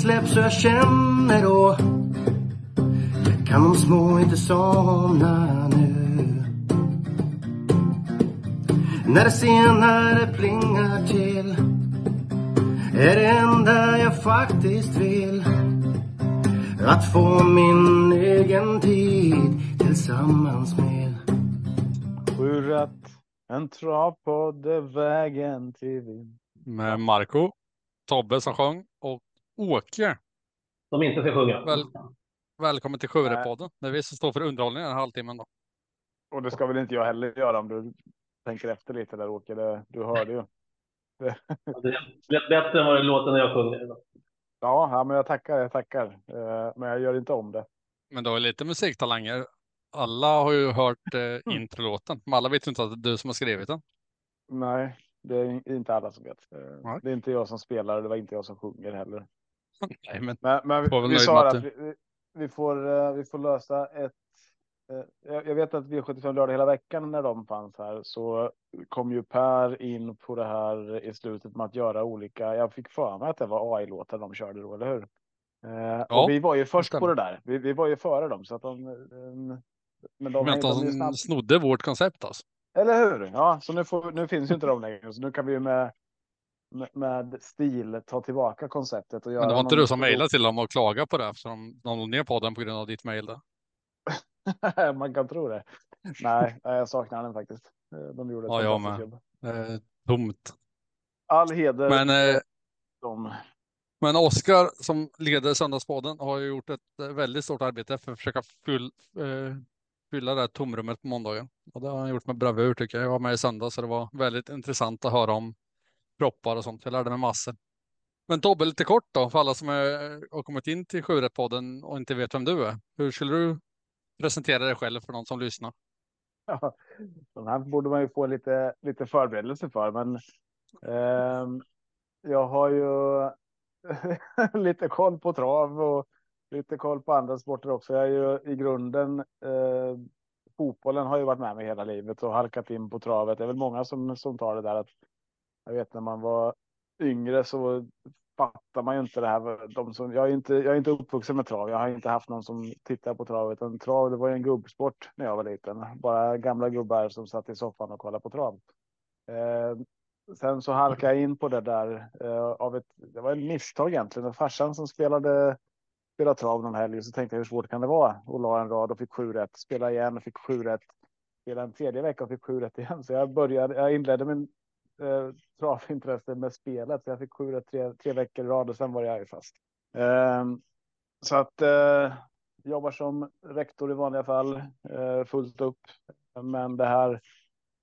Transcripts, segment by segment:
släpps och jag känner då kan de små inte somna nu. När det senare plingar till är det enda jag faktiskt vill att få min egen tid tillsammans med Sju rätt, en travpodd är vägen till vinn. Med Marco, Tobbe som sjöng och Åke. Som inte ska sjunga. Väl, välkommen till Sjurättpodden. Det är vi som står för underhållningen den här halvtimmen då. Och det ska väl inte jag heller göra om du tänker efter lite där Åke. Det, du hörde ju. Det lät bättre än vad det låter när jag sjunger. Ja, ja, men jag tackar, jag tackar. Eh, Men jag gör inte om det. Men du har lite musiktalanger. Alla har ju hört Mm. eh, introlåten, men alla vet ju inte att det är du som har skrivit den. Nej, det är inte alla som vet. Eh, Nej. Det är inte jag som spelar och det var inte jag som sjunger heller. Nej, men Men, men vi nöjd sa att vi, vi- vi, får, eh, vi får lösa ett... eh, Jag jag vet att V75 lördag hela veckan när de fanns här så kom ju Per in på det här i slutet med att göra olika. Jag fick för mig att det var AI-låtar de körde då, eller hur? Eh, Ja, vi var ju först på det där. Vi, vi var ju före dem så att de. Men de, men de de snabbt. snodde vårt koncept alltså. Eller hur? Ja, så nu, får, nu finns ju inte de längre. Så nu kan vi ju med, med, stil ta tillbaka konceptet och göra. Men det var inte du som mejlade till dem och klagade på det eftersom de låg ner podden på grund av ditt mejl. Man kan tro det. Nej, jag saknar den faktiskt. Eh, De gjorde ett Ja, jag med. jobb. Eh, tomt. All heder Men, eh. Men Oskar som leder Söndagspodden har ju gjort ett eh, väldigt stort arbete för att försöka fyll, eh, fylla det här tomrummet på måndagen. Och det har han gjort med bravur tycker jag. Jag var med i söndag så det var väldigt intressant att höra om proppar och sånt. Jag lärde mig massor. Men Tobbe, lite kort då, för alla som är, har kommit in till Sjurättpodden och inte vet vem du är. Hur skulle du presentera dig själv för någon som lyssnar? Ja, de här borde man ju få lite, lite förberedelse för, men eh, jag har ju lite koll på trav och lite koll på andra sporter också. Jag är ju i grunden eh, fotbollen har ju varit med mig hela livet och halkat in på travet. Det är väl många som, som tar det där att jag vet när man var yngre så fattar man ju inte det här. De som, jag, är inte, jag är inte uppvuxen med trav. Jag har inte haft någon som tittar på trav. Utan trav det var ju en gubbsport när jag var liten. Bara gamla gubbar som satt i soffan och kollade på trav. Eh, sen så halkade jag in på det där eh, av ett. Det var ett misstag egentligen. Det var farsan som spelade spelade trav någon helg och så tänkte jag hur svårt kan det vara? Och la en rad och fick sju rätt. Spela igen och fick sju rätt. Spela en tredje vecka och fick sju rätt igen. Så jag började. Jag inledde min eh, travintresse med spelet. Så jag fick sju rätt tre, tre veckor i rad och sen var jag ju fast. Eh, så att eh, jobbar som rektor i vanliga fall eh, fullt upp. Men det här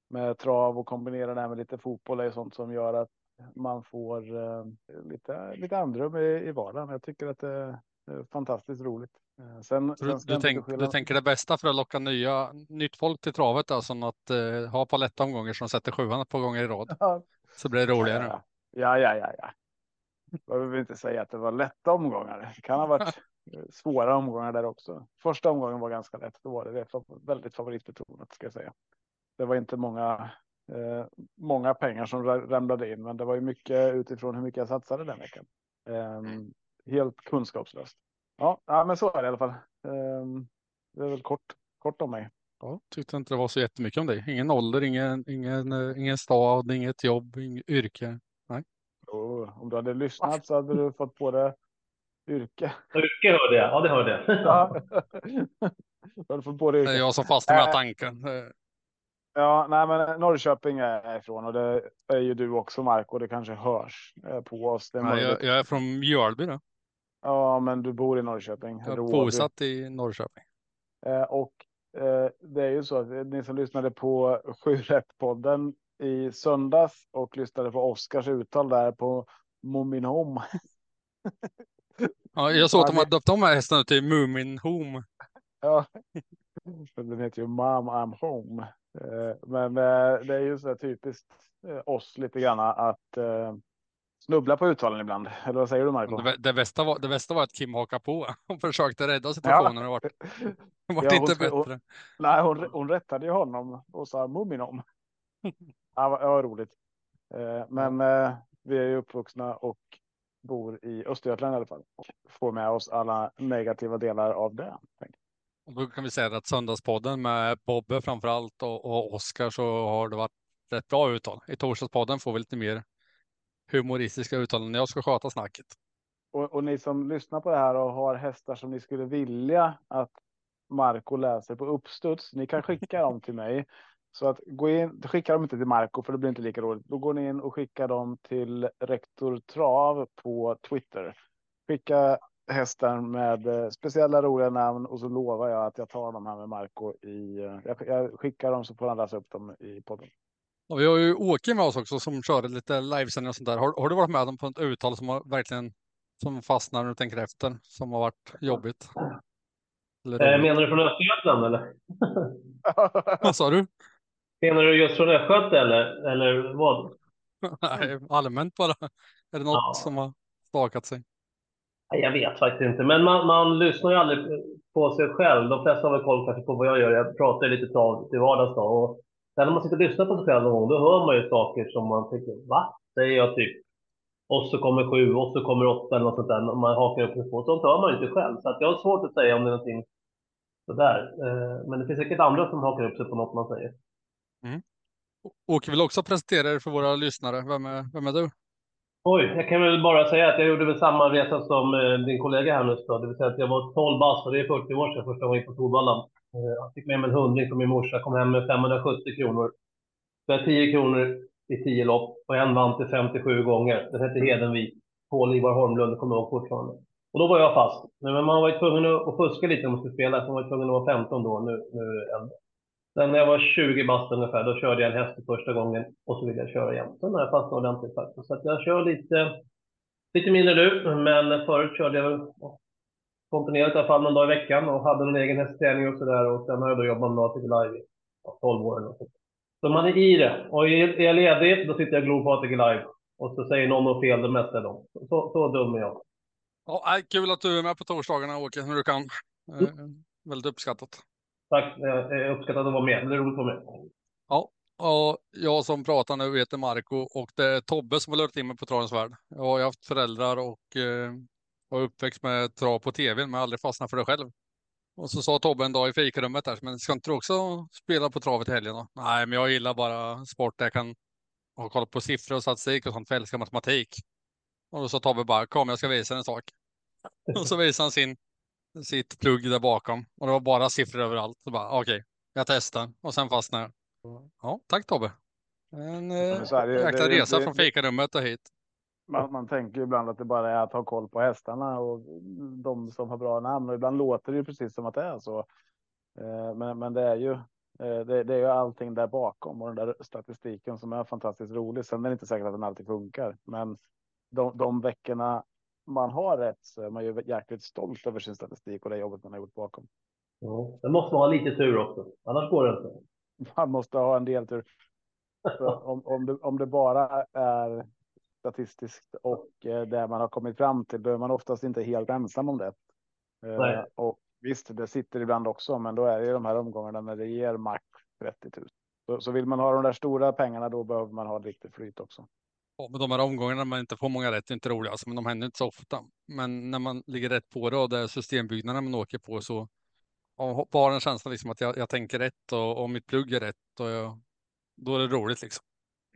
med trav och kombinera det här med lite fotboll är sånt som gör att man får eh, lite, lite andrum i, i vardagen. Jag tycker att det fantastiskt roligt. Eh, Sen, Du, sen du, tänk, du tänker det bästa för att locka nya, nytt folk till travet, alltså att eh, ha på lätta omgångar som sätter sjuan ett par gånger i rad. Ja, Så blir det roligare. Ja, ja, ja, ja. Jag behöver inte säga att det var lätta omgångar. Det kan ha varit eh, svåra omgångar där också. Första omgången var ganska lätt. Då var det, det var väldigt favoritbetonat ska jag säga. Det var inte många, eh, många pengar som ra- ramlade in, men det var ju mycket utifrån hur mycket jag satsade den veckan. Ehm, helt kunskapslöst. Ja, ja, men så är det i alla fall. Ehm, det är väl kort, kort om mig. Ja, tyckte inte det var så jättemycket om dig. Ingen ålder, ingen, ingen, eh, ingen stad, inget jobb, inget yrke. Och om du hade lyssnat så hade du fått både yrke Yrke hörde jag. Ja, det hörde jag. Ja. Du hade fått både Det yrke. är jag som fastnar med Äh. tanken. Eh, Ja, nej, men Norrköping är jag ifrån och det är ju du också Marco. Det kanske hörs eh, på oss. Det är Nej, jag, jag är från Mjölby då. Ja, men du bor i Norrköping. Jag är Råby. bosatt i Norrköping. Eh, och eh, det är ju så att ni som lyssnade på 7 podden i söndags och lyssnade på Oskars uttal där på Muminholm. Ja, jag såg att de har döpt om hästen till Mumin Home. Ja, den heter ju Mom I'm Home. Eh, Men eh, det är ju så typiskt eh, oss lite grann att snubbla på uttalen ibland. Eller vad säger du Marco? Det, det, bästa var, det bästa var att Kim hakade på och försökte rädda situationen. Det vart, det vart Ja, hon inte hon- bättre. Nej, hon, hon rättade ju honom och sa Muminom. Ja, vad- ja, vad roligt. Eh, men eh, vi är ju uppvuxna och bor i Östergötland i alla fall. Och får med oss alla negativa delar av det. Och då kan vi säga att söndagspodden med Bobbe framför allt och, och Oskar så har det varit rätt bra uttal. I torsdagspodden får vi lite mer humoristiska uttalanden. jag ska sköta snacket. Och, och, ni som lyssnar på det här och har hästar som ni skulle vilja att Marco läser på uppstuds. Ni kan skicka dem till mig. Så att gå in, skicka dem inte till Marco för det blir inte lika roligt. Då går ni in och skickar dem till Rektor Trav på Twitter. Skicka hästen med eh, speciella roliga namn och så lovar jag att jag tar dem här med Marco i. Eh, jag, jag skickar dem så får han läsa upp dem i podden. Och vi har ju Åke med oss också som kör lite livesändningar och sånt där. Har, har, du varit med om på ett uttal som har verkligen som fastnar när du tänker efter som har varit jobbigt? Eh, menar du från Östergötland eller? vad sa du? Menar du just från Östgöte eller, eller vad? Nej, allmänt bara. Är det något ja. som har stakat sig? Jag vet faktiskt inte, men man, man lyssnar ju aldrig på sig själv. De flesta har väl koll kanske på vad jag gör. Jag pratar lite tal till vardags då. Och sen när man sitter och lyssnar på sig själv någon gång, då hör man ju saker som man tänker, va? Säger jag typ. Och så kommer sju, och så kommer åtta eller något sånt där. Man hakar upp sig på. Sånt hör man ju inte själv. Så att jag har svårt att säga om det är någonting sådär. Eh, men det finns säkert andra som hakar upp sig på något man säger. Mm. Åke vill också presentera er för våra lyssnare. Vem är, vem är du? Oj, jag kan väl bara säga att jag gjorde väl samma resa som eh, din kollega här nyss. Det vill säga att jag var 12 bast och det är 40 år sedan första gången på Solvalla. Eh, jag fick med mig en hundring från min morsa, kom hem med 570 kronor. Så jag 10 kronor i 10 lopp och en vann till 57 gånger. Den hette Hedenvik. Paul Ivar Holmlund, kommer jag ihåg fortfarande. Och då var jag fast. Men man var ju tvungen att fuska lite om man skulle spela, så man var tvungen att vara 15 då. Nu, nu äldre. Sen när jag var 20 bast ungefär, då körde jag en häst för första gången och så ville jag köra igen. Sen har jag fastnat ordentligt faktiskt. Så att jag kör lite, lite mindre nu, men förut körde jag kontinuerligt i alla fall någon dag i veckan och hade en egen hästträning och sådär. Och sen har jag då jobbat med ATG Live i 12 år eller så. Så man är i det. Och är jag ledig, då sitter jag och glor på ATG Live. Och så säger någon något fel, det mesta är de. Så, så dum är jag. Ja, kul att du är med på torsdagarna, Åke, när du kan. Mm. väldigt uppskattat. Tack, jag uppskattar att vara med. Det är roligt att vara med. Ja, och jag som pratar nu heter Marco och det är Tobbe som har lurat in mig på travens värld. Jag har haft föräldrar och eh, var uppväxt med trav på tv, men aldrig fastnat för det själv. Och så sa Tobbe en dag i fikarummet där, men ska inte du också spela på travet i helgen då? Nej, men jag gillar bara sport där jag kan ha koll på siffror och statistik och sånt, för jag älskar matematik. Och då sa Tobbe bara, kom jag ska visa en sak. Och så visade han sin sitt plugg där bakom och det var bara siffror överallt. Så bara okej, okay, jag testar och sen fastnade jag. Ja, tack Tobbe. En eh, jäkla resa det, från fikarummet och hit. Man, man tänker ibland att det bara är att ha koll på hästarna och de som har bra namn och ibland låter det ju precis som att det är så. Eh, men, men det är ju eh, det, det, är ju allting där bakom och den där statistiken som är fantastiskt rolig. Sen är det inte säkert att den alltid funkar, men de, de veckorna man har rätt så är man ju jäkligt stolt över sin statistik och det jobbet man har gjort bakom. Ja, det måste man ha lite tur också, annars går det inte. Man måste ha en del tur. om, om, det, om det bara är statistiskt och eh, det man har kommit fram till, är man oftast inte helt ensam om det. Eh, Nej. Och visst, det sitter ibland också, men då är det de här omgångarna när det ger max 30 000. Så, så vill man ha de där stora pengarna, då behöver man ha lite flyt också. Ja, men de här omgångarna man inte får många rätt är inte roliga, alltså, men de händer inte så ofta. Men när man ligger rätt på det och det är systembyggnaderna man åker på så har en känsla liksom att jag, jag tänker rätt och, och mitt plugg är rätt och jag, då är det roligt liksom.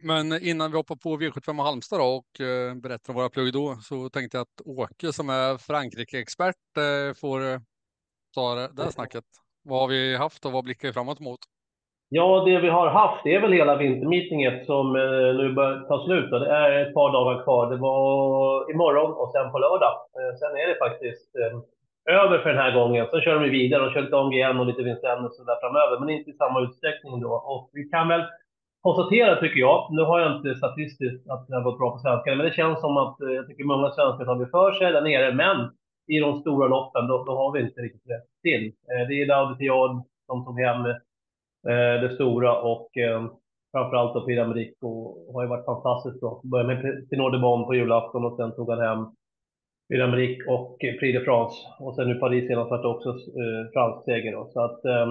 Men innan vi hoppar på V75 Halmstad då och eh, berättar om våra plugg då så tänkte jag att Åke som är Frankrike-expert eh, får eh, ta det där snacket. Vad har vi haft och vad blickar vi framåt mot? Ja, det vi har haft det är väl hela vintermeetinget som eh, nu börjar ta slut. Det är ett par dagar kvar. Det var imorgon och sen på lördag. Eh, sen är det faktiskt eh, över för den här gången. Sen kör de vidare. De kör lite OMGN och lite Vincennes där framöver, men inte i samma utsträckning då. Och vi kan väl konstatera, tycker jag, nu har jag inte statistiskt att det har gått bra på svenskarna, men det känns som att eh, jag tycker många svenskar tar för sig där nere. Men i de stora loppen, då, då har vi inte riktigt rätt till. Eh, det är Laudetiad som tog hem eh, det stora och framförallt då Pyramid har ju varit fantastiskt bra. Började med Pinot de Bon på julafton och sen tog han hem Pyramid och Prix de France. Och sen nu Paris senast vart också eh, fransk seger då. Så att eh,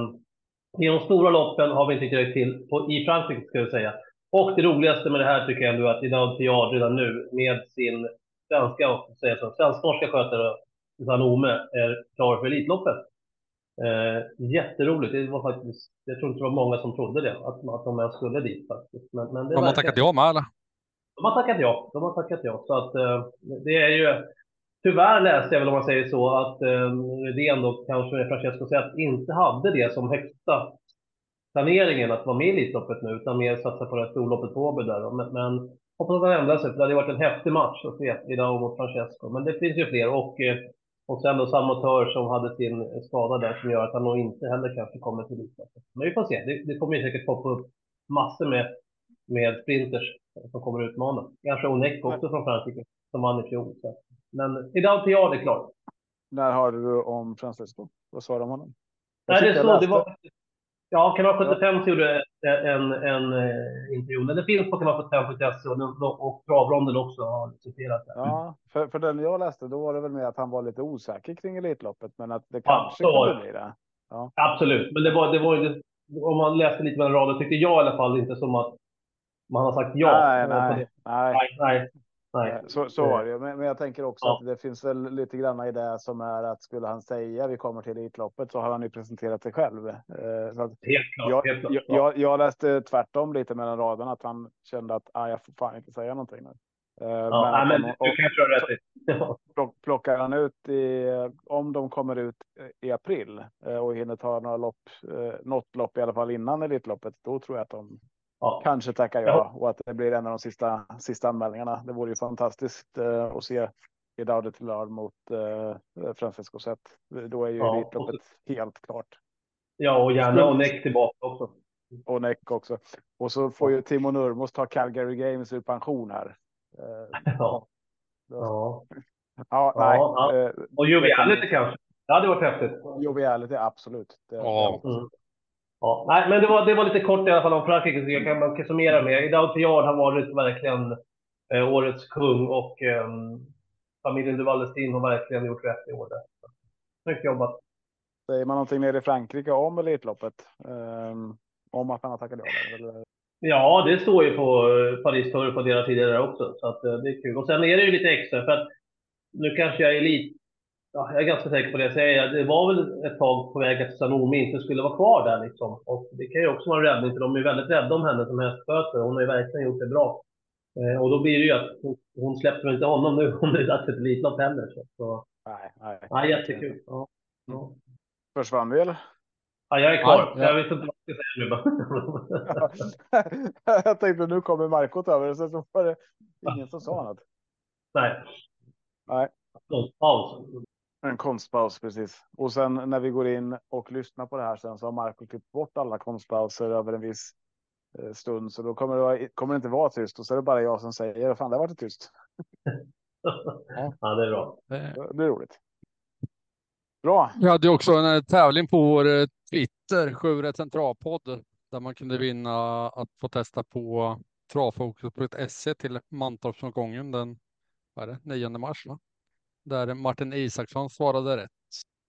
i de stora loppen har vi inte direkt till, på, i Frankrike ska jag säga. Och det roligaste med det här tycker jag ändå är att Idaho Tiard redan nu med sin svenska, och säga så, svensk-norska skötare Susanne Ome är klar för Elitloppet. Eh, jätteroligt. Det var faktiskt, jag tror inte det var många som trodde det, att, att de ens skulle dit faktiskt. Men, men det De har tackat ja med eller? De har tackat ja. De har tackat ja. Så att eh, det är ju, tyvärr läste jag väl om man säger så, att eh, Rydén då kanske med Francesco Zet inte hade det som högsta planeringen att vara med i Elitloppet nu, utan mer satsa på det här storloppet på Åby där. Men, men hoppas att han ändrar sig, för det hade varit en häftig match att se idag mot Francesco. Men det finns ju fler och, eh, och sen då Samotör som hade sin skada där som gör att han nog inte heller kanske kommer till Elitloppet. Men vi får se, det, det kommer ju säkert poppa upp massor med, med sprinters som kommer utmana. Kanske Onek också från Frankrike som vann i fjol. Så. Men idag till jag det är klart. När hörde du om Francesco? Vad sa du om honom? Nej, det, så, det var, ja, Kanal 75 ja. gjorde en, en, en intervju. Men det finns på Kanal 75.se och, och Travronden också har citerat det. Ja, för, för den jag läste då var det väl med att han var lite osäker kring Elitloppet, men att det kanske ja, kunde bli det. Ja. Absolut, men det var, det var ju, om man läste lite mellan raderna tyckte jag i alla fall inte som att man har sagt ja. Nej, nej, nej. nej, nej. Nej. Eh, så, så var det men, men jag tänker också ja. att det finns väl lite grann i det som är att skulle han säga vi kommer till Elitloppet så har han ju presenterat sig själv. Eh, helt klart. Jag, helt klart. Jag, jag, jag, läste tvärtom lite mellan raderna att han kände att ah, jag får fan inte säga någonting nu. Eh, ja, men, men han, du kanske har rätt i. Plockar han ut i, om de kommer ut i april och hinner ta några lopp, något lopp i alla fall innan Elitloppet, då tror jag att de ja. kanske tackar ja och att det blir en av de sista, sista anmälningarna. Det vore ju fantastiskt uh, att se Idaude till mot uh, Francisco Zet. Då är ju ja, Elitloppet helt klart. Ja, och gärna och Neck tillbaka också. Och Neck också. Och så får ju Timo Nurmos ta Calgary Games ur pension här. Uh, ja. Ja. Ja, nej. Ja, Och Joviality kanske. Det hade varit häftigt. Joviality, absolut. Det, ja. Mm. Ja, nej, men det var, det var lite kort i alla fall om Frankrike, så jag kan man kan summera med. Idag Thiard har varit verkligen eh, årets kung och eh, familjen de Wallestin har verkligen gjort rätt i år. Snyggt jobbat. Säger man någonting nere i Frankrike om Elitloppet? Um, om att han har tackat ja? Eller? Ja, det står ju på eh, Paris Tour på deras tidigare också, så att, eh, det är kul. Och sen är det ju lite extra, för att nu kanske jag är lite ja, jag är ganska säker på det. Säger jag. Det var väl ett tag på väg att Sanomi inte skulle vara kvar där liksom. Och det kan ju också vara en räddning, för de är väldigt rädda om henne som hästskötare. Hon har ju verkligen gjort det bra. Eh, och då blir det ju att hon, hon släpper inte honom nu om det är dags för ett Elitlopp heller. Så, så. Nej, nej. nej, jättekul. Ja. Ja. Försvann vi eller? Ja, jag är kvar. Ja, jag vet inte vad jag ska säga nu bara. jag tänkte nu kommer Marco över, så var det ingen som sa något. Nej. Nej. Paus. En konstpaus precis. Och sen när vi går in och lyssnar på det här sen så har Marco klippt bort alla konstpauser över en viss eh, stund. Så då kommer det, vara, kommer det inte vara tyst och så är det bara jag som säger fan det har varit tyst. ja. det är bra. Det är roligt. Bra. Jag hade också en eh, tävling på vår eh, Twitter, Sjuret Centralpodd, där man kunde vinna att få testa på travfokus.se till Mantorpsomgången den vad är det, 9 mars. Va? Där Martin Isaksson svarade rätt.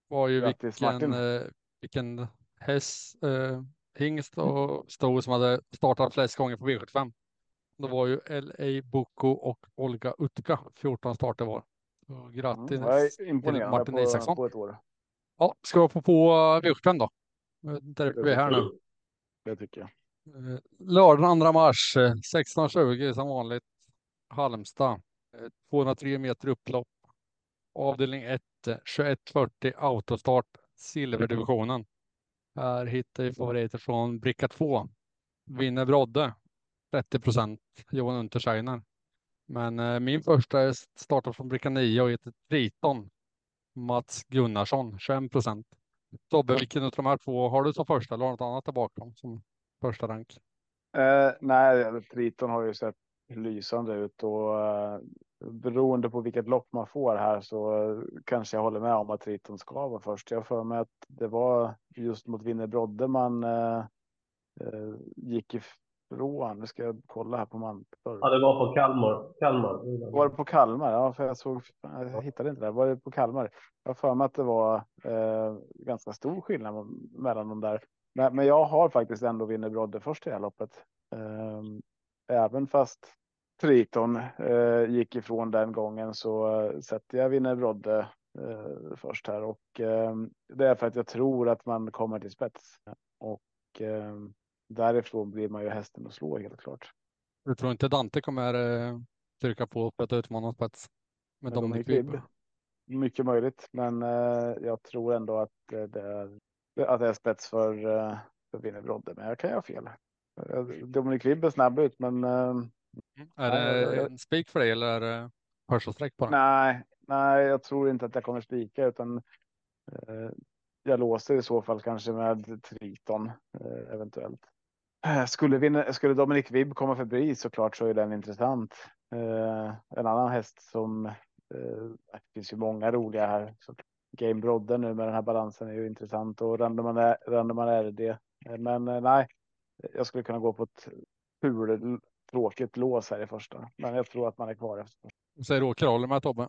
Var ju Grattis, vilken, eh, vilken häst, eh, hingst och sto som hade startat flest gånger på V75. Det var ju L.A. Boko och Olga Utka, 14 starter var. Så grattis mm, till Martin på, Isaksson. På ett år. Ja, ska vi på, på V75 då? Där vi är här nu. Det tycker jag. Eh, lördag 2 mars 16.20 som vanligt. Halmstad. 203 meter upplopp avdelning 1, 2140 autostart silverdivisionen. Här hittar vi favoriter från bricka 2. Vinner Brodde 30 procent, Johan Untersteiner. Men eh, min första startar från bricka 9 och heter Triton. Mats Gunnarsson 21 procent. Tobbe, vilken av de här två har du som första eller har något annat där bakom som första rank? Eh, nej, Triton har ju sett lysande ut och eh, beroende på vilket lopp man får här så kanske jag håller med om att Triton ska vara först. Jag för mig att det var just mot Winner Brodde man uh, uh, gick ifrån. Nu ska jag kolla här på Mantorp. Ja, det var på Kalmar. Kalmar. Var det på Kalmar? Ja, för jag såg. Jag hittade inte det. Var det på Kalmar? Jag för mig att det var ganska stor skillnad mellan de där. Men, men jag har faktiskt ändå Winner Brodde först i det här loppet. Um, även fast Triton eh, gick ifrån den gången så eh, sätter jag vinner Brodde eh, först här och eh, det är för att jag tror att man kommer till spets och eh, därifrån blir man ju hästen att slå helt klart. Du tror inte Dante kommer eh, trycka på för att utmana spets? Med Dominic Vibb? Mycket möjligt, men jag tror ändå att det är att det är spets för, för Winner Brodde, men jag kan ha fel. Dominic Vibb är snabb ut, men. Eh, är det en spik för dig eller är det första streck på den? Nej, nej, jag tror inte att jag kommer spika utan eh, jag låser i så fall kanske med Triton eh, eventuellt. Skulle, vinna, skulle Dominic Vibb komma förbi såklart så är den intressant. Eh, en annan häst som eh, det finns ju många roliga här. Så Game Brodde nu med den här balansen är ju intressant och Randeman, Randeman är det. Men eh, nej, jag skulle kunna gå på ett ful, tråkigt lås här i första, men jag tror att man är kvar efter. Säger Åke, håller med Tobbe?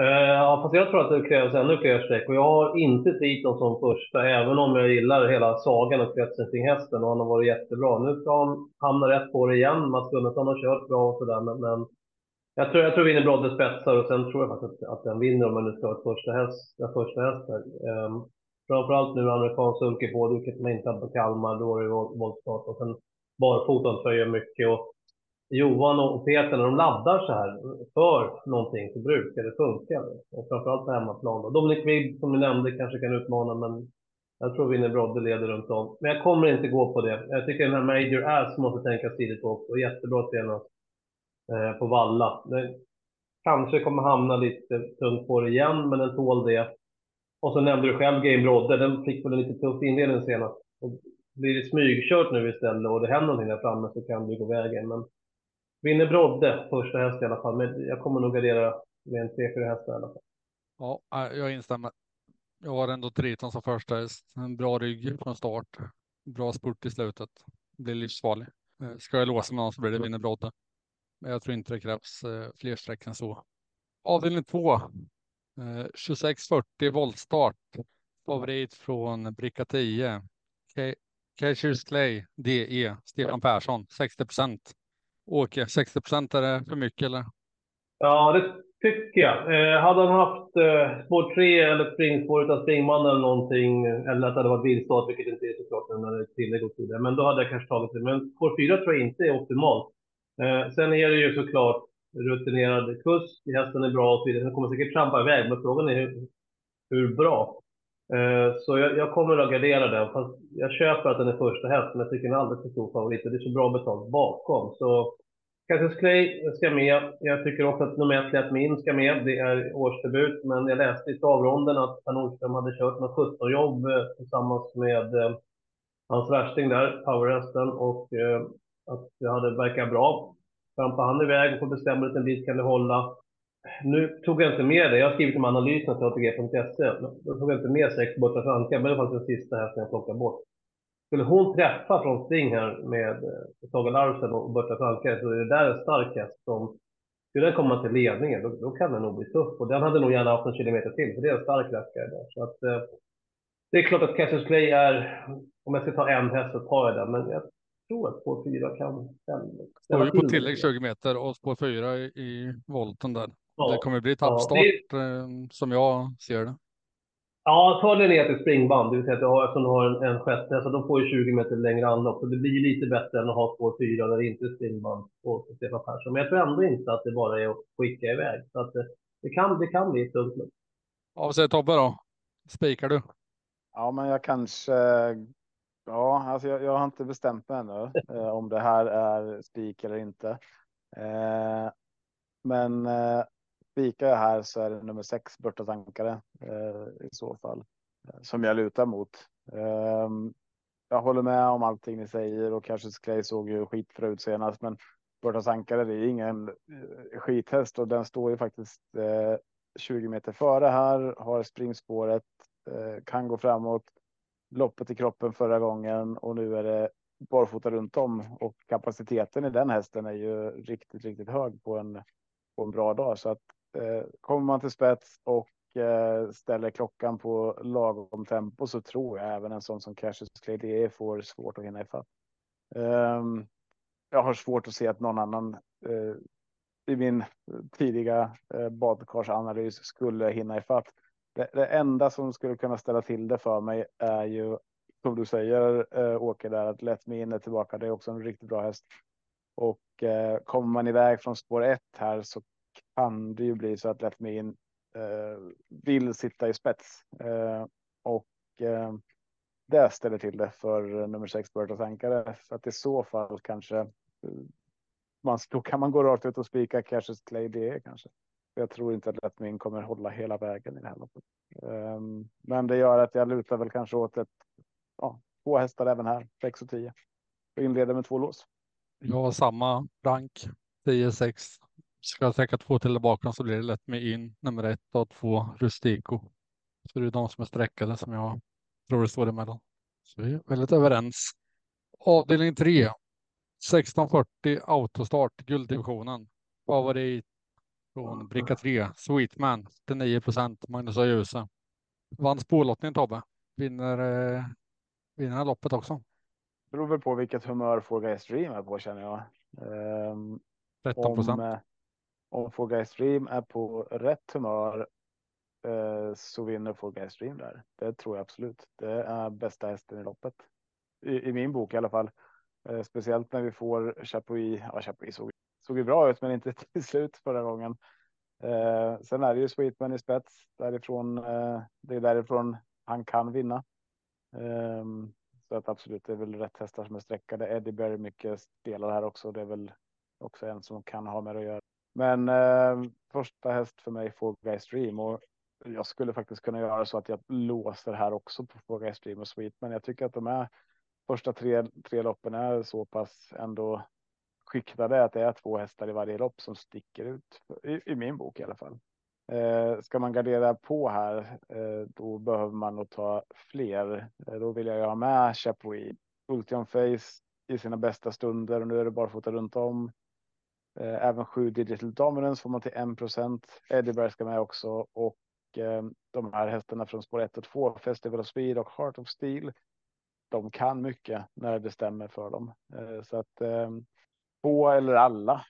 Uh, ja, fast jag tror att det krävs ännu fler streck och jag har inte Triton som första, även om jag gillar hela sagan och kretsen kring hästen och han har varit jättebra. Nu ska han hamna rätt på det igen. Mats Gunnarsson har kört bra och sådär, men, men jag tror, jag tror vinner Brodde spetsar och sen tror jag faktiskt att, att den vinner om man nu ska ha ett första häst, en första häst här. Um, framförallt nu amerikansk sulke på, vilket man inte hade på Kalmar, då är det voltstart och sen barfotan tröjer mycket och Johan och Peter, när de laddar så här för någonting så brukar det funka. Och framförallt på hemmaplan. Då. Dominic Vibb, som ni nämnde, kanske kan utmana, men jag tror Winner Brodde leder runt om. Men jag kommer inte gå på det. Jag tycker den här Major Ass måste tänkas tidigt på också. Jättebra senast eh, på Valla. Det kanske kommer hamna lite tungt på det igen, men den tål det. Och så nämnde du själv Game Brodde. Den fick väl en lite tuff inledning senast. Och blir det smygkört nu istället och det händer någonting där framme så kan det gå vägen. Men Vinner Brodde första häst i alla fall, men jag kommer nog gardera med en tre, fyra hästar i alla fall. Ja, jag instämmer. Jag har ändå Triton som första häst. En bra rygg från start. Bra spurt i slutet. Blir livsfarlig. Eh, ska jag låsa med någon så blir det Vinner Brodde. Men jag tror inte det krävs eh, fler streck än så. Avdelning två. Eh, 2640 voltstart. Favorit från bricka 10. Cashers Clay DE Stefan Persson 60 procent. Åke, 60 procent, är det för mycket eller? Ja, det tycker jag. Eh, hade han haft eh, spår 3 eller springspår utan springman eller någonting, eller att det hade varit bilstart, vilket inte är såklart när det är tillägg och så vidare, men då hade jag kanske tagit det. Men spår 4 tror jag inte är optimalt. Eh, sen är det ju såklart rutinerad kusk, hästen är bra och så vidare. Den kommer säkert trampa iväg, men frågan är hur, hur bra. Eh, så jag, jag, kommer att gardera den, fast jag köper att den är första häst, men jag tycker den är alldeles för stor favorit och det är så bra betalt bakom. Så Cassius Clay ska med. Jag tycker också att nummer ett, Lätt Min, ska med. Det är årsdebut, men jag läste i stavronden att Per Nordström hade kört med 17 jobb tillsammans med eh, hans värsting där, powerhästen, och eh, att det hade verkat bra. Trampar han iväg och får bestämma en bit kan det hålla. Nu tog jag inte med det. Jag har skrivit om analysen till ATG.se. Då tog jag inte med sex Borta Franka, men det var den sista här som jag plockade bort. Skulle hon träffa från spring här med eh, Saga Larsen och Borta Franka så är det där en stark häst som skulle den komma till ledningen då, då, kan den nog bli tuff. Och den hade nog gärna haft en kilometer till, för det är en stark rackare där. Så att, eh, det är klart att Cassius Clay är, om jag ska ta en häst så tar jag den, men jag tror att spår 4 kan ställa till på tillägg 20 meter och spår 4 i, i volten där. Ja. Det kommer bli tappstart ja, det... Eh, som jag ser det. Ja, fördelen är att det är springband, det vill säga att du har, eftersom du har en, en sjätte, så de får ju 20 meter längre anlopp. Så det blir lite bättre än att ha spår 4 där det inte är springband på Stefan Persson. Men jag tror ändå inte att det bara är att skicka iväg. Så att det, det kan, det kan bli tungt. Ja, vad säger Tobbe då? Spikar du? Ja, men jag kanske. Ja, alltså jag, jag har inte bestämt mig ännu eh, om det här är spik eller inte. Eh, men eh, spikar jag här så är det nummer sex Burta Tankare eh, i så fall eh, som jag lutar mot. Eh, jag håller med om allting ni säger och kanske Clay såg ju skitbra ut senast, men Burta Tankare det är ingen eh, skithäst och den står ju faktiskt eh, 20 meter före här, har springspåret, kan gå framåt, loppet i kroppen förra gången och nu är det barfota runt om och kapaciteten i den hästen är ju riktigt, riktigt hög på en på en bra dag så att Eh, kommer man till spets och eh, ställer klockan på lagom tempo så tror jag även en sån som Cassius Clay får svårt att hinna ifatt. Um, jag har svårt att se att någon annan eh, i min tidiga eh, badkarsanalys skulle hinna ifatt. Det, det enda som skulle kunna ställa till det för mig är ju som du säger Åke där att Let Me In är tillbaka. Det är också en riktigt bra häst. Och eh, kommer man iväg från spår 1 här så kan det ju bli så att Let eh, vill sitta i spets. Eh, och eh, det ställer till det för eh, nummer sex, Bertas Ankare. Så att i så fall kanske eh, man, då kan man gå rakt ut och spika Cassius Clay det kanske. Jag tror inte att Let kommer hålla hela vägen i det här loppet. Um, men det gör att jag lutar väl kanske åt ett ja, två hästar även här, 6 och 10. Och inleder med två lås. Jag har samma rank, 10-6. Ska jag sträcka två till bakom så blir det lätt med in nummer ett och två Rustico. Så det är de som är sträckade som jag tror det står emellan. Så vi är väldigt överens. Avdelning 3. 1640 autostart gulddivisionen. Favorit från bricka 3. Sweetman till 9 procent. Magnus Ajuse. Vann spårlottningen Tobbe. Vinner eh, vinna loppet också. Beror väl på vilket humör Four Guys Dream är på känner jag. Um, 13 procent. Om, om Four Guys Stream är på rätt humör eh, så vinner Four Guys Stream där. Det tror jag absolut. Det är bästa hästen i loppet. I, i min bok i alla fall. Eh, speciellt när vi får Chapuis. Ja, Chapuis såg, såg ju bra ut, men inte till slut förra gången. Eh, sen är det ju Sweetman i spets därifrån. Eh, det är därifrån han kan vinna. Eh, så att absolut, det är väl rätt hästar som är sträckade. Eddie Berry mycket spelar här också. Det är väl också en som kan ha med att göra. Men eh, första häst för mig får Guys Dream och jag skulle faktiskt kunna göra så att jag låser här också på Four Guys Dream och Sweet. Men jag tycker att de här första tre, tre loppen är så pass ändå skiktade att det är två hästar i varje lopp som sticker ut i, i min bok i alla fall. Eh, ska man gardera på här, eh, då behöver man nog ta fler. Eh, då vill jag ha med Chapuis, Ultion Face i sina bästa stunder och nu är det bara fota runt om. Eh, även 7 digital dominance får man till 1 procent. Eddieberg ska med också och eh, de här hästarna från spår 1 och 2, Festival of Speed och Heart of Steel. De kan mycket när det stämmer för dem. Eh, så att två eller alla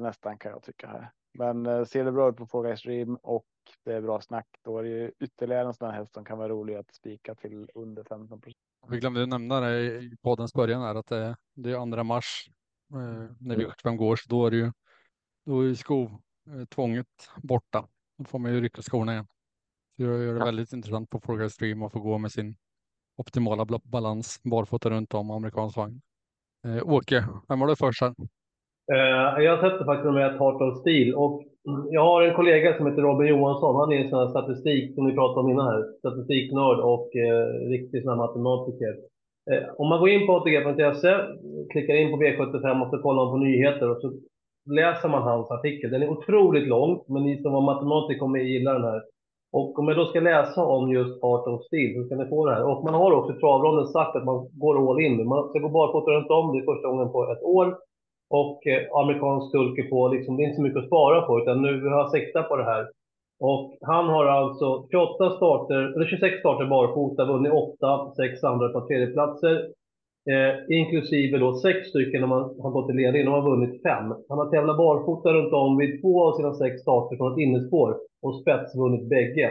nästan kan jag tycka här. Men ser det bra ut på Fråga Stream och det är bra snack, då är det ju ytterligare en sån här häst som kan vara rolig att spika till under 15 procent. Vi glömde nämna det i poddens början här att det, det är andra mars eh, när vi är 75 går, så då är det ju då är skotvånget eh, borta. Då får man ju rycka skorna igen. Så det gör det väldigt intressant på Fråga Stream att få gå med sin optimala balans barfota runt om amerikansk vagn. Eh, Åke, vem var det först här? Uh, jag sätter faktiskt nummer ett Heart of Steel och jag har en kollega som heter Robin Johansson. Han är en sån här statistik som vi pratade om innan här. Statistiknörd och uh, riktig sån här matematiker. Eh, om man går in på ATG.se, klickar in på V75 och så kollar man på nyheter och så läser man hans artikel. Den är otroligt lång, men ni som var matematiker kommer gilla den här. Och om jag då ska läsa om just Art of Steel så ska ni få det här. Och man har också i travronden sagt att man går all in. Man ska gå barfota runt om. Det är första gången på ett år och eh, amerikansk sulke på, liksom, det är inte så mycket att spara på, utan nu har jag siktat på det här. Och han har alltså 28 starter, eller 26 starter barfota, vunnit 8, 6 andra på tredjeplatser. Eh, inklusive då 6 stycken när man har gått i ledning, de har vunnit 5. Han har tävlat barfota runt om vid två av sina 6 starter från ett innespår och spetsvunnit bägge.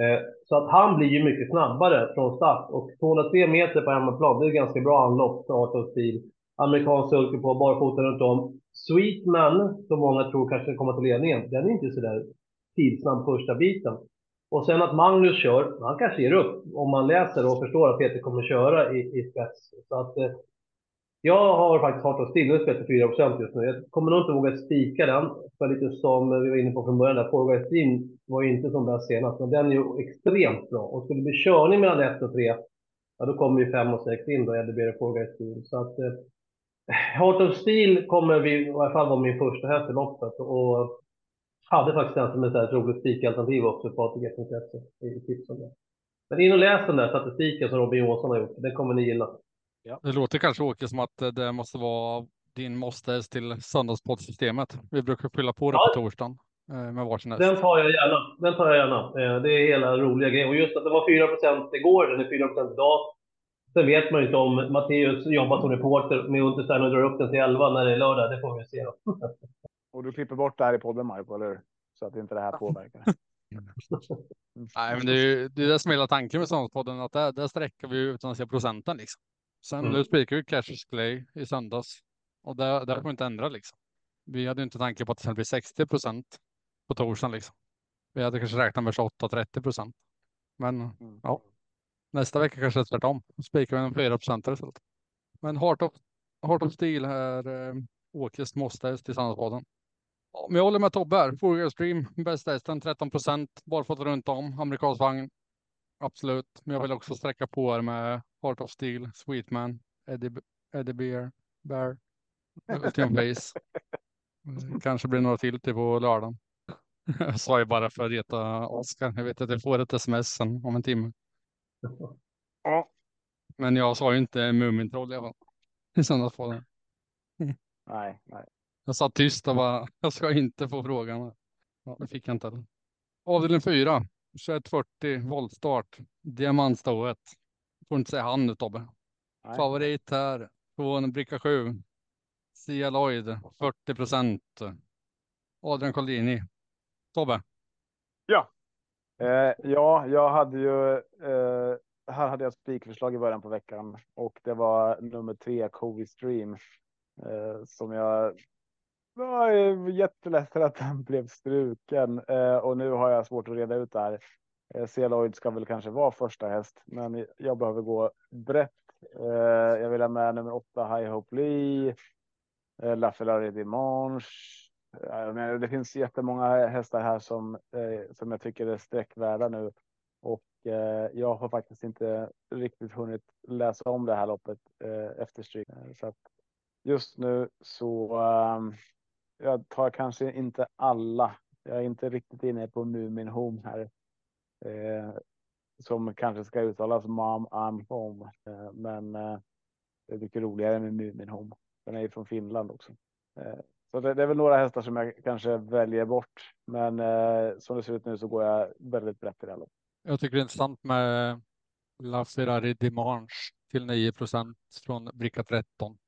Eh, så att han blir ju mycket snabbare från start och 203 meter på hemmaplan, det är ganska bra anlopp för 18 stil amerikansk sulke på barfota runt om. Sweetman, som många tror kanske kommer till ledningen, den är inte så där första biten. Och sen att Magnus kör, han kanske ger upp om man läser och förstår att Peter kommer köra i, i spets. Så att, eh, jag har faktiskt hållit oss till spets 4 just nu. Jag kommer nog inte våga spika den. För lite som vi var inne på från början, där Forward Stream var ju inte som bäst senast, men den är ju extremt bra. Och skulle det bli körning mellan 1 och 3, ja då kommer ju 5 och 6 in då, Eddie Bear Forward Stream. Så att eh, Heart of Steel kommer vi, i alla fall vara min första häst i loppet och hade faktiskt den som ett roligt spikalternativ också på ATG.se i tipsen. Men in och läs den där statistiken som Robin Johansson har gjort, den kommer ni gilla. Ja. Det låter kanske Åke som att det måste vara din måste till söndagspoddsystemet. Vi brukar fylla på det ja. på torsdagen eh, med varsin häst. Den tar jag gärna. Den tar jag gärna. Eh, det är hela roliga grejen. Och just att det var 4% igår, den är 4% idag. Sen vet man ju inte om Matteus jobbar som reporter med Unterstein och drar upp den till 11 när det är lördag. Det får vi se. Då. Och du klipper bort det här i podden, Marco, eller hur? Så att inte det här påverkar. Nej, men det är ju det, är det som är hela tanken med Sandspodden, att där, där sträcker vi utan att se procenten liksom. Sen Mm. nu spikar vi Cassius Clay i söndags och där, där får vi inte ändra liksom. Vi hade ju inte tanke på att det skulle bli 60 procent på torsdagen liksom. Vi hade kanske räknat med 28-30 procent. Men Mm. ja, nästa vecka kanske det är tvärtom. Då spikar vi en 4 procent. Men Heart of, Heart of Steel är eh, Åkes måste till Sandspodden. Men jag håller med Tobbe här. Four Stream, bästa hästen 13 procent, bara fått runt om, amerikansk vagn. Absolut, men jag vill också sträcka på här med Heart of Steel, Sweetman, Eddie, Eddie Bear, Bear, Face. Mm, Kanske blir några till till på lördagen. Jag sa ju bara för att reta Oskar. Jag vet att jag får ett sms sen om en timme. Ja. Men jag sa ju inte Mumintroll i alla fall. I söndagspodden. Nej, nej. Jag satt tyst och bara, jag ska inte få frågan. Ja, det fick jag inte heller. Avdelning 4, 2140, voltstart, diamantstået. Får inte säga han nu Tobbe. nej. Favorit här, från bricka 7. Sia Lloyd, 40 procent. Adrian Collini. Tobbe, Eh, ja, jag hade ju. Eh, här hade jag spikförslag i början på veckan och det var nummer tre, Covi Stream. Eh, som jag jag är jätteledsen att den blev struken eh, och nu har jag svårt att reda ut det här. Eh, Celoid ska väl kanske vara första häst, men jag behöver gå brett. Eh, jag vill ha med nummer åtta, High Hope Lee. Laferrari La Ferrari Dimanche. Det finns jättemånga hästar här som, som jag tycker är sträckvärda nu. Och jag har faktiskt inte riktigt hunnit läsa om det här loppet efter stryk. Så att just nu så ehm, jag tar kanske inte alla. Jag är inte riktigt inne på Mumin Home här. Eh, som kanske ska uttalas Mom I'm Home. Eh, men eh, det är mycket roligare med Mumin Home. Den är ju från Finland också. Eh, så det, det är väl några hästar som jag kanske väljer bort. Men eh, som det ser ut nu så går jag väldigt brett i det här jag tycker det är intressant med La Ferrari Dimanche till 9 procent från bricka 13.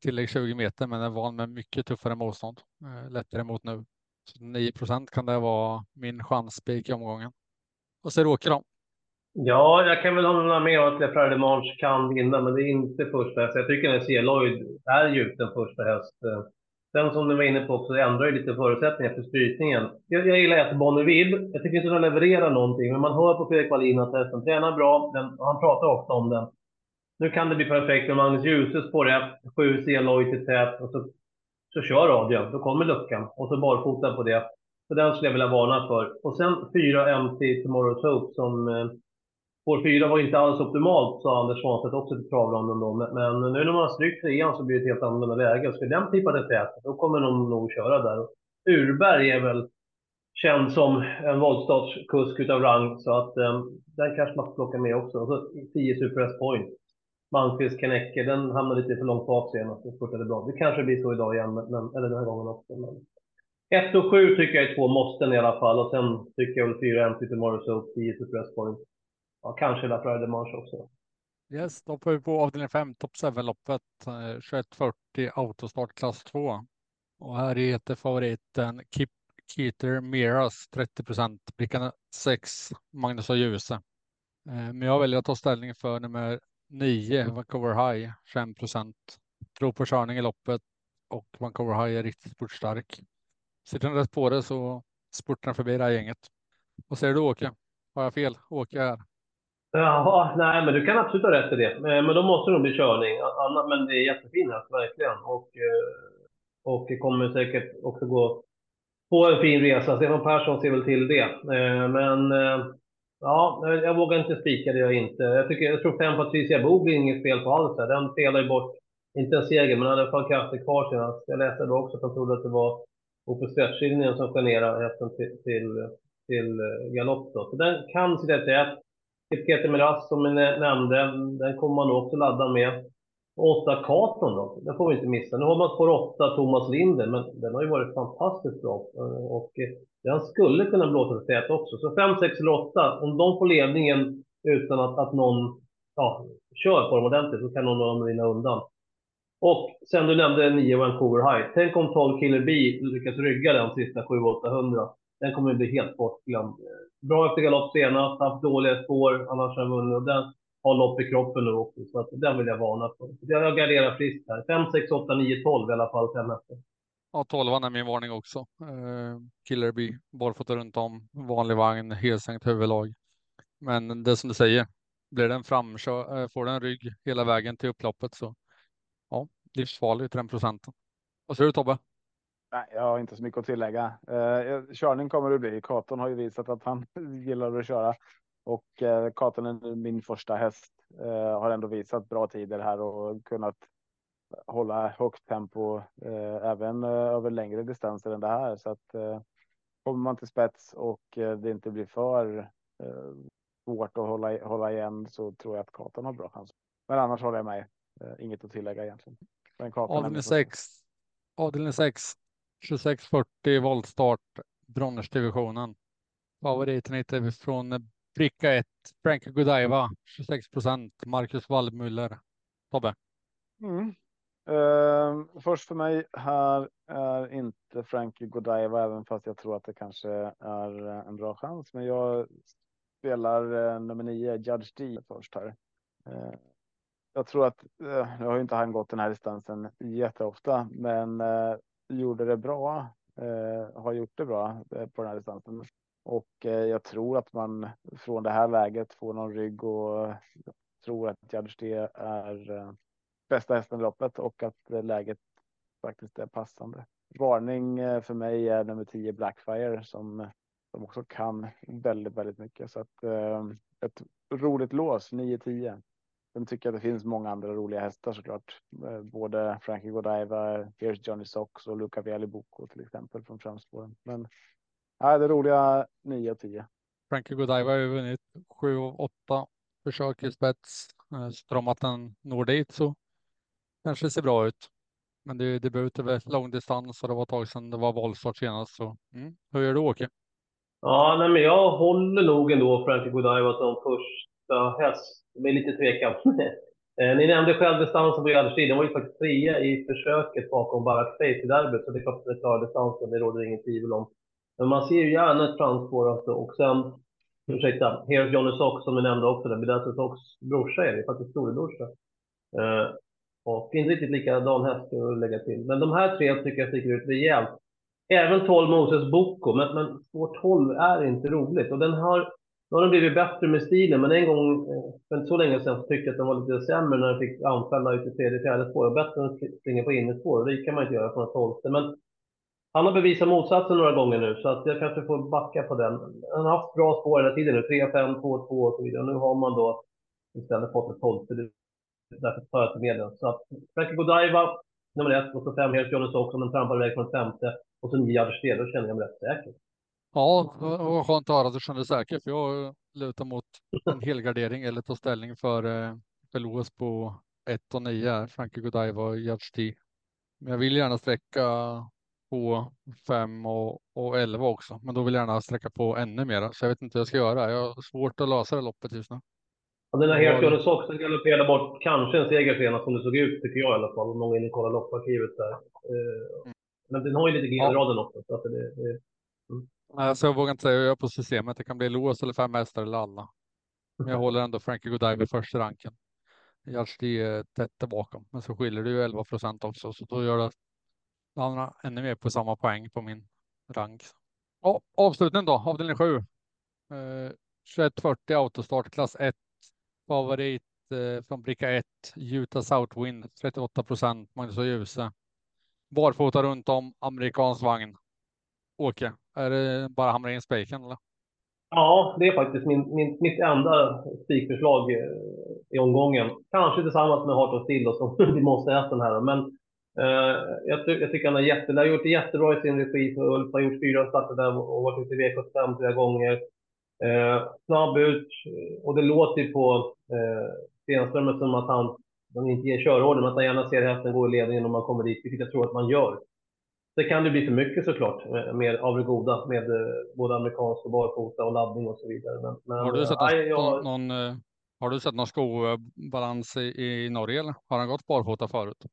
Tillägg 20 meter, men är van med mycket tuffare motstånd. Eh, lättare mot nu. Så 9 procent kan det vara min chanspik i omgången. Vad säger Åke då? Ja, jag kan väl hålla med om att Lefrare de kan vinna, men det är inte första häst. Jag tycker att C-Lloyd är ju den första häst. Sen som du var inne på också, det ändrar ju lite förutsättningar för strytningen. Jag, jag gillar att Bonneville. Jag tycker inte den levererar någonting, men man hör på Fredrik Wallin att hästen tränar bra. Den, han pratar ofta om den. Nu kan det bli perfekt om Magnus Djuse spår rätt, 7 C-Lloyd till tät och så, så kör radion. Då kommer luckan och så barfota på det. Så den skulle jag vilja varna för. Och sen 4 MT Tomorrow's Hope som eh, Spår 4 var inte alls optimalt, sa Anders Svanstedt också till travronden då. Men, men nu när man har strykt trean så blir det ett helt annorlunda läge. Ska den tippa till tät, då kommer de nog köra där. Urberg är väl känd som en voltstartskusk utav rang, så att eh, den kanske man får plocka med också. Och så 10 Super S Point. Malmqvist Kanecke, den hamnade lite för långt bak senast och spurtade bra. Det kanske blir så idag igen, men, eller den här gången också. Men. 1 och 7 tycker jag är två måsten i alla fall. Och sen tycker jag väl 4 MT Tomorrow typ Soap, 10 till Presspoint. Ja, kanske La Frère de Manche också. Yes, då får vi på avdelning 5, Top 7-loppet, 2140 autostart klass 2. Och här heter favoriten Kip Keter Miras 30 procent, Prickarna 6, Magnus och Djuse. Eh, men jag väljer att ta ställning för nummer 9, Vancouver High, 21 procent. Tror på körning i loppet och Vancouver High är riktigt spurtstark. Sitter den rätt på det så spurtar förbi det här gänget. Vad säger du Åke? Har jag fel? Åke här. Jaha, nej men du kan absolut ha rätt i det. Men, men då måste det nog bli körning. Men det är jättefin häst, verkligen. Och, eh, och det kommer säkert också gå på en fin resa. Stefan Persson ser väl till det. Eh, Men eh, ja, jag vågar inte spika det jag inte. Jag, tycker, jag tror fem Patricia Bo blir inget spel på alls. här. Den spelar ju bort, inte en seger, men hade i alla fall krafter kvar senast. Alltså, jag läste då också att de trodde att det var Opus Stretchlinjen som generade hästen till, till, till eh, galopp. Då. Så den kan sitta rätt. Peter Miras som jag nämnde, den kommer man nog också ladda med. Åtta Katon då, den får vi inte missa. Nu har man spår åtta Thomas Linder, men den har ju varit fantastiskt bra. Eh, och eh, den skulle kunna blåsa till tät också. Så 5, 6 eller 8, om de får ledningen utan att, att någon ja, kör på dem ordentligt så kan någon av dem rinna undan. Och sen du nämnde 9 Vancouver High. Tänk om 12 Killer B lyckas rygga den sista 7-800. Den kommer att bli helt bortglömd. Bra efter galopp senast, haft dåliga spår, annars har vunnit. Den har lopp i kroppen nu också, så att den vill jag varna för. Jag garderar friskt här. 5, 6, 8, 9, 12 i alla fall, fem efter. Ja, 12 är min varning också. Uh, Killerby, barfota runt om, vanlig vagn, helsänkt huvudlag. Men det som du säger, blir den framkör, får den rygg hela vägen till upploppet så ja, livsfarlig till den procenten. Vad säger du Tobbe? Nej, jag har inte så mycket att tillägga. Eh, körning kommer det bli. Katon har ju visat att han gillar att köra och eh, är min första häst. Eh, har ändå visat bra tider här och kunnat hålla högt tempo eh, även eh, över längre distanser än det här. Så att eh, kommer man till spets och eh, det inte blir för svårt att hålla, hålla igen så tror jag att Katon har bra chans. Men annars håller jag med. Inget att tillägga egentligen. Avdelning 6. Avdelning 6. 2640 voltstart. Bronnersdivisionen. Favoriten heter från Pricka 1. Frank Godiva 26 procent. Marcus Wallmuller Tobbe. Mm. Uh, först för mig här är inte Frankie Godiva, även fast jag tror att det kanske är en bra chans. Men jag spelar uh, nummer nio, Judge D först här. Uh, jag tror att, eh, nu har ju inte han gått den här distansen jätteofta, men eh, gjorde det bra. har gjort det bra på den här distansen. Och eh, jag tror att man från det här läget får någon rygg och eh, tror att Judge är eh, bästa hästen i loppet och att läget faktiskt är passande. Varning för mig är nummer 10 Blackfire som, som också kan väldigt, väldigt mycket. Så att ett roligt lås 9-10. Sen tycker jag att det finns många andra roliga hästar såklart. Både Frankie Godiva, Here's Johnny Sox och Luca Vialiboko till exempel från framspåren. Men nej, det roliga 9 10. Frankie Godiva har ju vunnit 7 av 8 försök i spets. Stramat den når dit så kanske ser bra ut. Men det, det behöver inte vara långdistans och det var ett tag sedan det var voltstart senast. Så, mm. Hur gör du Åke? Ja, nej, men jag håller nog ändå Frankie Godiva som första häst. Det är lite tvekan. Eh, ni nämnde själv distansen på Gärderstid. Den var ju faktiskt trea i försöket bakom Barack Face i derbyt, så det är klart att det klarar distansen, det råder ingen tvivel om. Men man ser ju gärna ett framspår alltså. Och sen, ursäkta, Here's Johnny Sox som vi nämnde också, det blir Sox brorsa är det, faktiskt storebrorsa. Eh, och inte riktigt likadan häst att lägga till. Men de här tre tycker jag sticker ut rejält. Även 12 Moses Boko, men, men spår 12 är inte roligt. Och den har, nu har den blivit bättre med stilen, men en gång eh, för inte så länge sedan så tyckte jag att den var lite sämre när den fick anfälla ut i tredje, fjärde spår. Och bättre än att springa på innerspår, och det kan man inte göra från tolfte. Men han har bevisat motsatsen några gånger nu, så att jag kanske får backa på den. Han har haft bra spår hela tiden nu, 3, 5, 2, 2 och så vidare. Och nu har man då istället fått ett tolfte därför tar jag till medlen. Så att Frankie Godiva, nummer ett, och så fem Helt Jonas också, men trampar iväg från femte. Och så nio Gärdersted, då känner jag mig rätt säker. Ja, och var skönt att höra att du känner dig säker, för jag lutar mot en helgardering eller tar ställning för, eh, för Lewis på 1 och 9, Frankie Godiva och Judge Men jag vill gärna sträcka på 5 och, och 11 också, men då vill jag gärna sträcka på ännu mer. Så jag vet inte vad jag ska göra. Jag har svårt att lösa det loppet just nu. Ja, den här Hercules också galopperade bort kanske en seger senast som det såg ut, tycker jag i alla fall. Om någon vill kolla lopparkivet där. Eh, men den har ju lite G-raden ja. också. Så att det, det, mm. Alltså, jag vågar inte säga hur jag gör på systemet. Det kan bli lås eller fem hästar eller alla. Men jag håller ändå Frankie Godiva i första ranken. Jarsti är tätt bakom, men så skiljer det ju 11 procent också, så då gör det hamnar ännu mer på samma poäng på min rank. Ja, avslutningen då, avdelning 7. Eh, 2140 autostart klass 1 Favorit eh, från bricka 1, Utah Southwind 38 procent, Magnus och Ljuse. Barfota runt om, amerikansk vagn. Åke, är det bara hamra in spiken eller? Ja, det är faktiskt min, min, mitt enda spikförslag eh, i omgången. Kanske tillsammans med Heart of Steel som vi måste äta den här. Men jag, ty jag, tycker han har, jätte, har gjort det jättebra i sin regi. Ulf har gjort fyra starter där och varit ute i V75 flera gånger. Eh, snabb ut och det låter ju på eh, Stenström som att han, han inte ger körorder, men att han gärna ser hästen gå i ledningen om man kommer dit, vilket jag tror att man gör. Det kan det bli för mycket såklart, med, av det goda, med eh, både amerikansk och barfota och laddning och så vidare. Men, men, har du sett aj, jag... någon, eh, Har du sett någon skobalans i, i Norge eller har han gått barfota förut?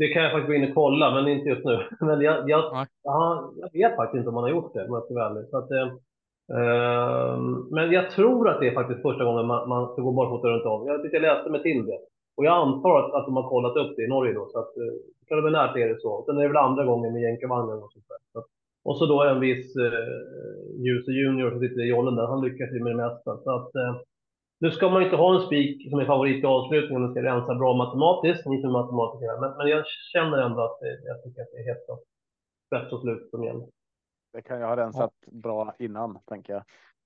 Det kan jag faktiskt gå in och kolla, men inte just nu. Men jag, jag, Nej. ja, jag vet faktiskt inte om han har gjort det, om jag ska vara ärlig. Så att, eh, eh, men jag tror att det är faktiskt första gången man, man ska gå barfota runt om. Jag tyckte jag läste mig till det. Och jag antar att, att de har kollat upp det i Norge då, så att eh, kan det väl närt är det så. Sen är det väl andra gången med jänkarvagnen och sånt där. Så, att- och så då en viss eh, Ljuse Junior som sitter i jollen där, han lyckas ju med det mesta. Så att, eh, nu ska man inte ha en spik som är favorit i avslutningen, man ska rensa bra matematiskt, inte med matematiker, men, men jag känner ändå att det, jag tycker att det är hett och spets och slut som gäller. Det kan jag ha rensat bra innan tänker jag.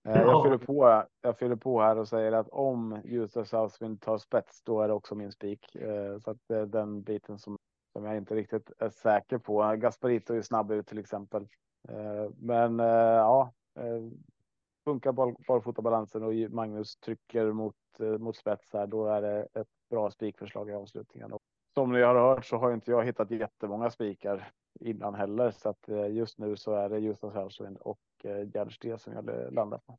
Eh, Ja. Jag fyller på. Jag fyller på här och säger att om Ljusdal Southwind tar spets, då är det också min spik. Eh, Så att det är den biten som som jag inte riktigt är säker på. Gasparito är ju snabb ut till exempel. Eh, Men eh, ja, eh, funkar boll, barfotabalansen och Magnus trycker mot eh, mot spets här, då är det ett bra spikförslag i avslutningen. Och som ni har hört så har inte jag hittat jättemånga spikar innan heller, så att eh, just nu så är det Ljusdal Southwind och eh, Gerd som jag landar på.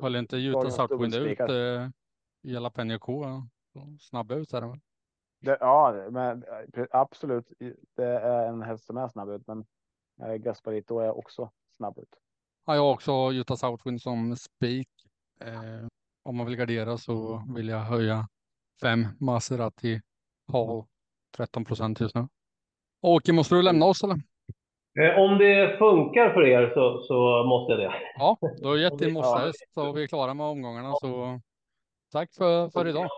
Höll inte Dagens Southwind ut eh, Jalapeno K? Snabb ut är det väl? Det, ja, men absolut. Det är en häst som är snabb ut, men eh, Gasparito är också snabb ut. Ja, jag har också Utah Southwind som spik. Eh, om man vill gardera så vill jag höja fem Maserati Hall 13 procent just nu. Åke, måste du lämna oss eller? Eh, Om det funkar för er så, så måste jag det. Ja, du har gett din Ja. mossahäst så vi är klara med omgångarna. Så tack för, för idag.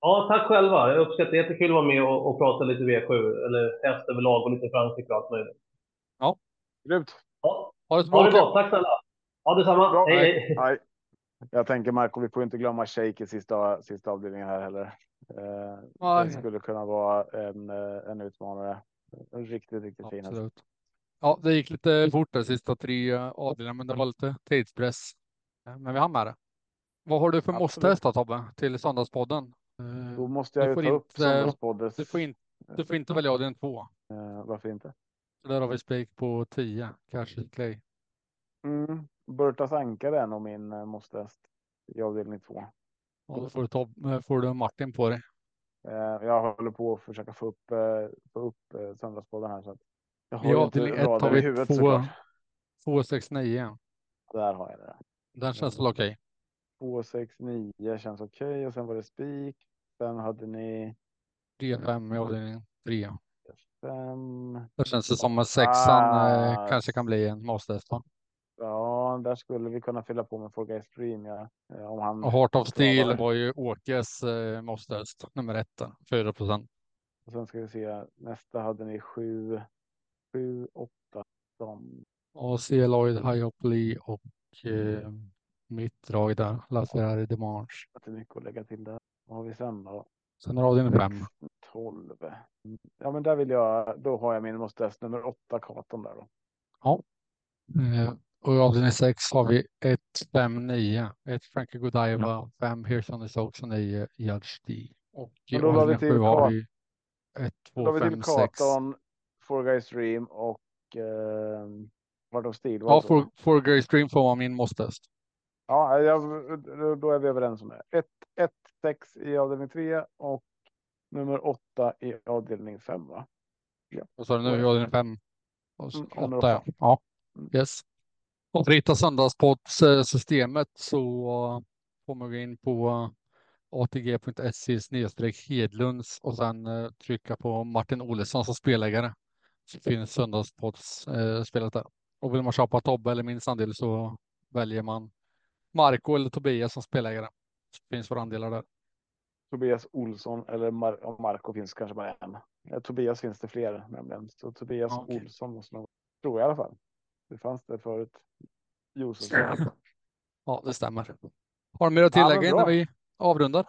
Ja, tack själva. Jag uppskattar det. Jättekul att vara med och, och prata lite V7, eller häst överlag och lite och allt möjligt. Grymt. Ja, Ha det så bra. ha det gott. Tack snälla. Ja, detsamma. Bra. Hej, hej. Nej. Jag tänker Marco, vi får inte glömma Shake i sista, sista avdelningen här heller. Eh, Nej. det skulle kunna vara en, eh, en utmanare. En riktigt, riktigt fin. Absolut. Ja, det gick lite fort de sista tre eh, avdelningarna, men det var lite tidspress. Eh, Men vi hann med det. Vad har du för Absolut. måste-häst då Tobbe, till Söndagspodden? Då måste jag ju ta upp inte- Söndagspoddens. Du får, in, du får inte välja avdelning två. Eh, varför inte? Så där har vi spik på 10, Cash Clay. Mm. Burtas ankare är nog min eh, måste-häst i avdelning två. Och då får du, Tob, eh, får du Martin på dig. Eh, jag håller på att försöka få upp, få upp Söndagspodden här. Så att jag har avdelning inte ett har i vi huvudet två- såklart. 269. Där har jag det. Den känns väl okej. 269 känns okej och sen var det spik. Sen hade ni 3-5 i avdelning 3. Fem. Det känns det som att sexan Ah. kanske kan bli en måste-häst. va? Ja, där skulle vi kunna fylla på med Four Guys Dream. Ja. Eh, Om han Och Heart of Steel var ju Åkes eh, måste-häst, nummer ett, där, 4 procent. Och sen ska vi se. Nästa hade ni sju, sju, åtta. Som Och C-Lloyd, High Up Lee och eh, mitt drag där, La Ferrari Demange. att det är mycket att lägga till där. Vad har vi sen då? Sen har avdelning 5. 12. Ja, men där vill jag. Då har jag min måste häst nummer åtta Katon där då. Eh, och i avdelning 6 har vi 1, 5, 9. 1 Frankie Godiva, 5 Here's on the Sox och 9 Judge D. Och i Och då avdelning till 7 har vi 1, Då 2, har vi 5, till 6. Katon, Four Guys Dream och eh, Heart of Steel. Ja, for, for Grey Stream får vara min måste-häst. Ja, jag, då- då är vi överens om det. 1, 1, 6 i avdelning 3 och nummer 8 i avdelning 5 va? Och så är det nu i avdelning 5. Och Mm, nummer 8 ja. åtta. ja. Mm. Yes. Och för att hitta söndagspoddssystemet så får man gå in på atg.se Hedlunds och sen eh, trycka på Martin Olsson som spelägare. Så finns söndagspoddspelet där. Och vill man köpa Tobbe eller min andel så väljer man Marco eller Tobias som spelägare. Så finns våra andelar där. Tobias Olsson eller Mar ja, Marco finns kanske bara en. Tobias finns det fler nämligen. Så Tobias Ja, okej. Olsson måste nog, tror jag i alla fall. Det fanns det förut. Josefsson. Ja, det stämmer. Har du mer att Ja, tillägga innan bra. vi avrundar?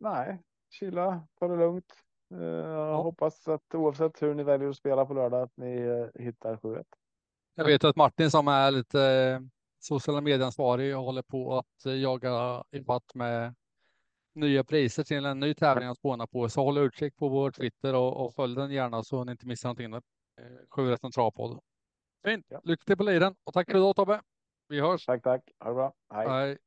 Nej, chilla, ta det lugnt. Eh, Jag hoppas att oavsett hur ni väljer att spela på lördag att ni eh, hittar 7 Jag vet att Martin som är lite eh, sociala medieansvarig håller på att jaga ifatt med nya priser till en ny tävling att spåna på. Så håll utkik på vår Twitter och, och följ den gärna så ni inte missar någonting där. Eh, Sju rätt en travpodd. Fint. Lycka till på liren och tack för idag Tobbe. Vi hörs. Tack, tack. Ha det bra. Hej. Hej.